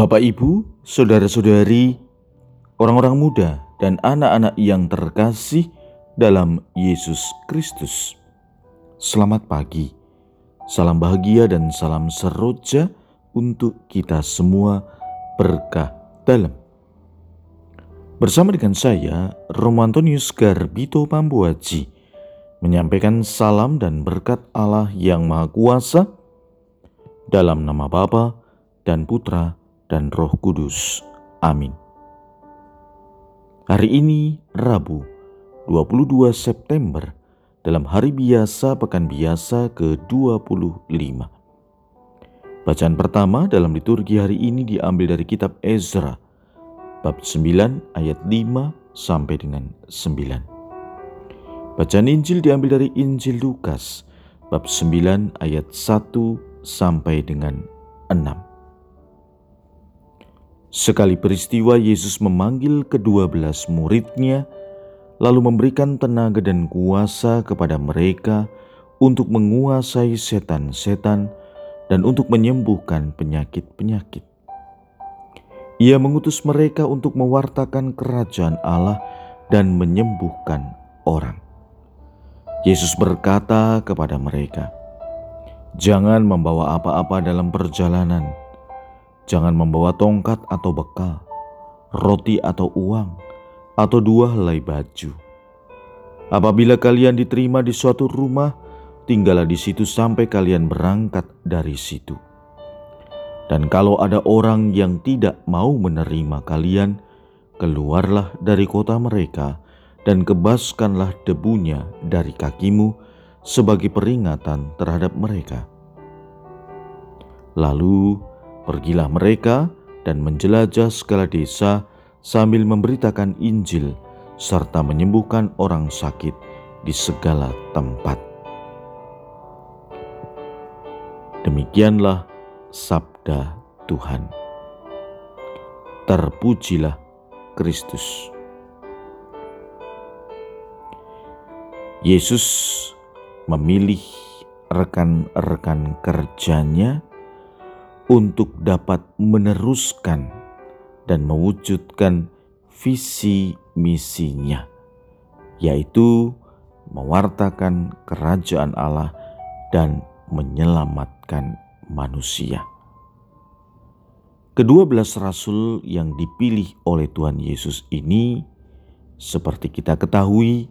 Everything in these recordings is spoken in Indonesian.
Bapak, Ibu, saudara-saudari, orang-orang muda, dan anak-anak yang terkasih dalam Yesus Kristus. Selamat pagi, salam bahagia, dan salam seroja untuk kita semua berkah dalam. Bersama dengan saya, Romantonius Garbito Pambuaji, menyampaikan salam dan berkat Allah yang Maha Kuasa dalam nama Bapa dan Putra dan Roh Kudus. Amin. Hari ini Rabu 22 September dalam hari biasa pekan biasa ke-25. Bacaan pertama dalam liturgi hari ini diambil dari kitab Ezra bab 9 ayat 5 sampai dengan 9. Bacaan Injil diambil dari Injil Lukas bab 9 ayat 1 sampai dengan 6. Sekali peristiwa Yesus memanggil kedua belas muridnya, lalu memberikan tenaga dan kuasa kepada mereka untuk menguasai setan-setan dan untuk menyembuhkan penyakit-penyakit. Ia mengutus mereka untuk mewartakan kerajaan Allah dan menyembuhkan orang. Yesus berkata kepada mereka, "Jangan membawa apa-apa dalam perjalanan." Jangan membawa tongkat atau bekal, roti atau uang, atau dua helai baju. Apabila kalian diterima di suatu rumah, tinggallah di situ sampai kalian berangkat dari situ. Dan kalau ada orang yang tidak mau menerima kalian, keluarlah dari kota mereka dan kebaskanlah debunya dari kakimu sebagai peringatan terhadap mereka. Lalu Pergilah mereka dan menjelajah segala desa sambil memberitakan Injil serta menyembuhkan orang sakit di segala tempat. Demikianlah sabda Tuhan. Terpujilah Kristus. Yesus memilih rekan-rekan kerjanya untuk dapat meneruskan dan mewujudkan visi misinya, yaitu mewartakan kerajaan Allah dan menyelamatkan manusia. Kedua belas rasul yang dipilih oleh Tuhan Yesus ini, seperti kita ketahui,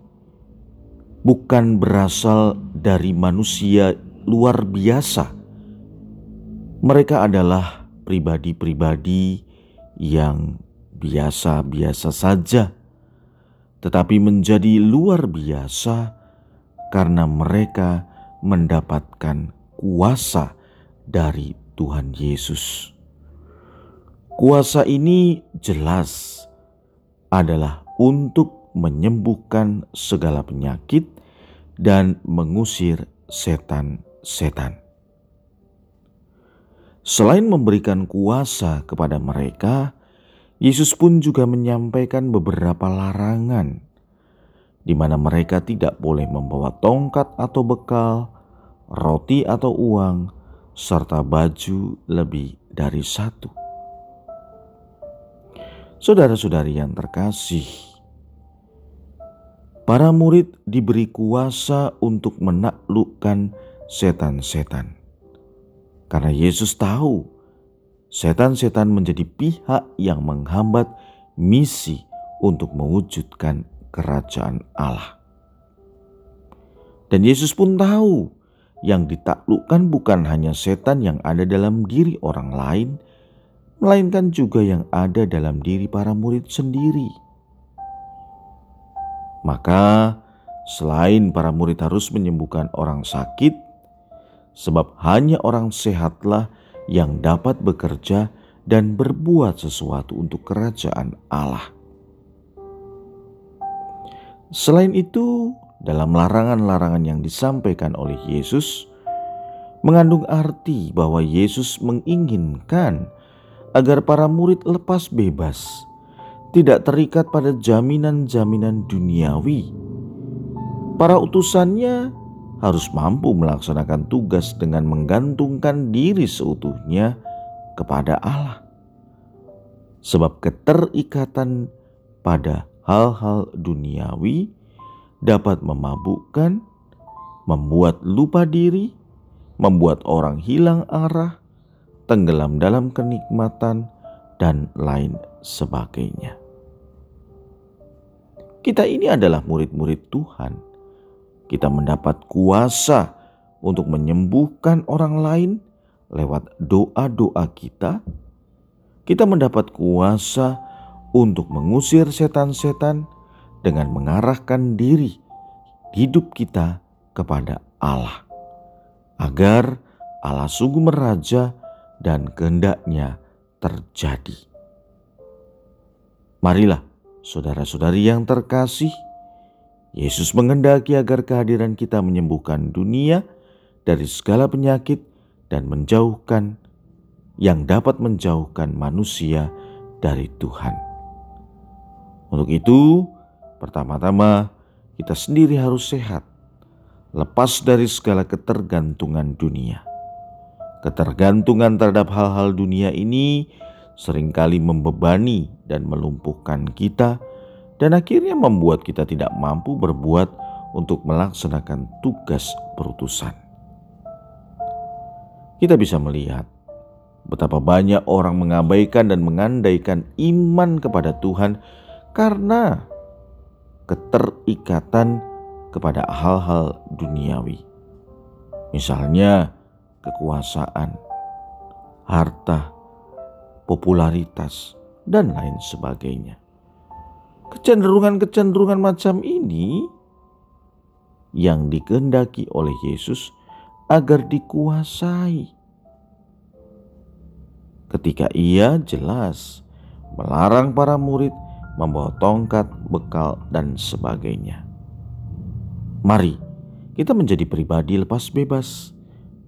bukan berasal dari manusia luar biasa mereka adalah pribadi-pribadi yang biasa-biasa saja, tetapi menjadi luar biasa karena mereka mendapatkan kuasa dari Tuhan Yesus. Kuasa ini jelas adalah untuk menyembuhkan segala penyakit dan mengusir setan-setan. Selain memberikan kuasa kepada mereka, Yesus pun juga menyampaikan beberapa larangan di mana mereka tidak boleh membawa tongkat atau bekal, roti atau uang, serta baju lebih dari satu. Saudara-saudari yang terkasih, para murid diberi kuasa untuk menaklukkan setan-setan. Karena Yesus tahu setan-setan menjadi pihak yang menghambat misi untuk mewujudkan kerajaan Allah. Dan Yesus pun tahu yang ditaklukkan bukan hanya setan yang ada dalam diri orang lain, melainkan juga yang ada dalam diri para murid sendiri. Maka, selain para murid harus menyembuhkan orang sakit, sebab hanya orang sehatlah yang dapat bekerja dan berbuat sesuatu untuk kerajaan Allah. Selain itu, dalam larangan-larangan yang disampaikan oleh Yesus, mengandung arti bahwa Yesus menginginkan agar para murid lepas bebas, tidak terikat pada jaminan-jaminan duniawi. Para utusannya harus mampu melaksanakan tugas dengan menggantungkan diri seutuhnya kepada Allah. sebab keterikatan pada hal-hal duniawi dapat memabukkan, membuat lupa diri, membuat orang hilang arah, tenggelam dalam kenikmatan, dan lain sebagainya. Kita ini adalah murid-murid Tuhan. Kita mendapat kuasa untuk menyembuhkan orang lain lewat doa-doa kita. Kita mendapat kuasa untuk mengusir setan-setan dengan mengarahkan diri hidup kita kepada Allah, agar Allah sungguh meraja dan kehendaknya terjadi. Marilah, saudara-saudari yang terkasih, Yesus mengendaki agar kehadiran kita menyembuhkan dunia dari segala penyakit dan menjauhkan yang dapat menjauhkan manusia dari Tuhan. Untuk itu, pertama-tama kita sendiri harus sehat, lepas dari segala ketergantungan dunia. Ketergantungan terhadap hal-hal dunia ini sering kali membebani dan melumpuhkan kita, dan akhirnya membuat kita tidak mampu berbuat untuk melaksanakan tugas perutusan. Kita bisa melihat betapa banyak orang mengabaikan dan mengandaikan iman kepada Tuhan karena keterikatan kepada hal-hal duniawi. Misalnya, kekuasaan, harta, popularitas, dan lain sebagainya. Kecenderungan-kecenderungan macam ini yang dikehendaki oleh Yesus agar dikuasai. Ketika ia jelas melarang para murid membawa tongkat, bekal, dan sebagainya. Mari kita menjadi pribadi lepas bebas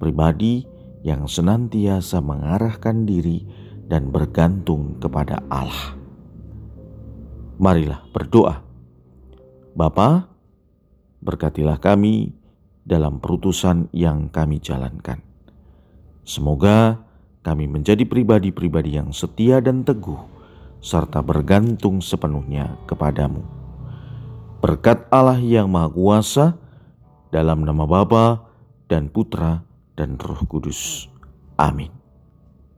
pribadi yang senantiasa mengarahkan diri dan bergantung kepada Allah. Marilah berdoa. Bapa, berkatilah kami dalam perutusan yang kami jalankan. Semoga kami menjadi pribadi-pribadi yang setia dan teguh, serta bergantung sepenuhnya kepadamu. Berkat Allah yang Maha Kuasa, dalam nama Bapa dan Putra dan Roh Kudus. Amin.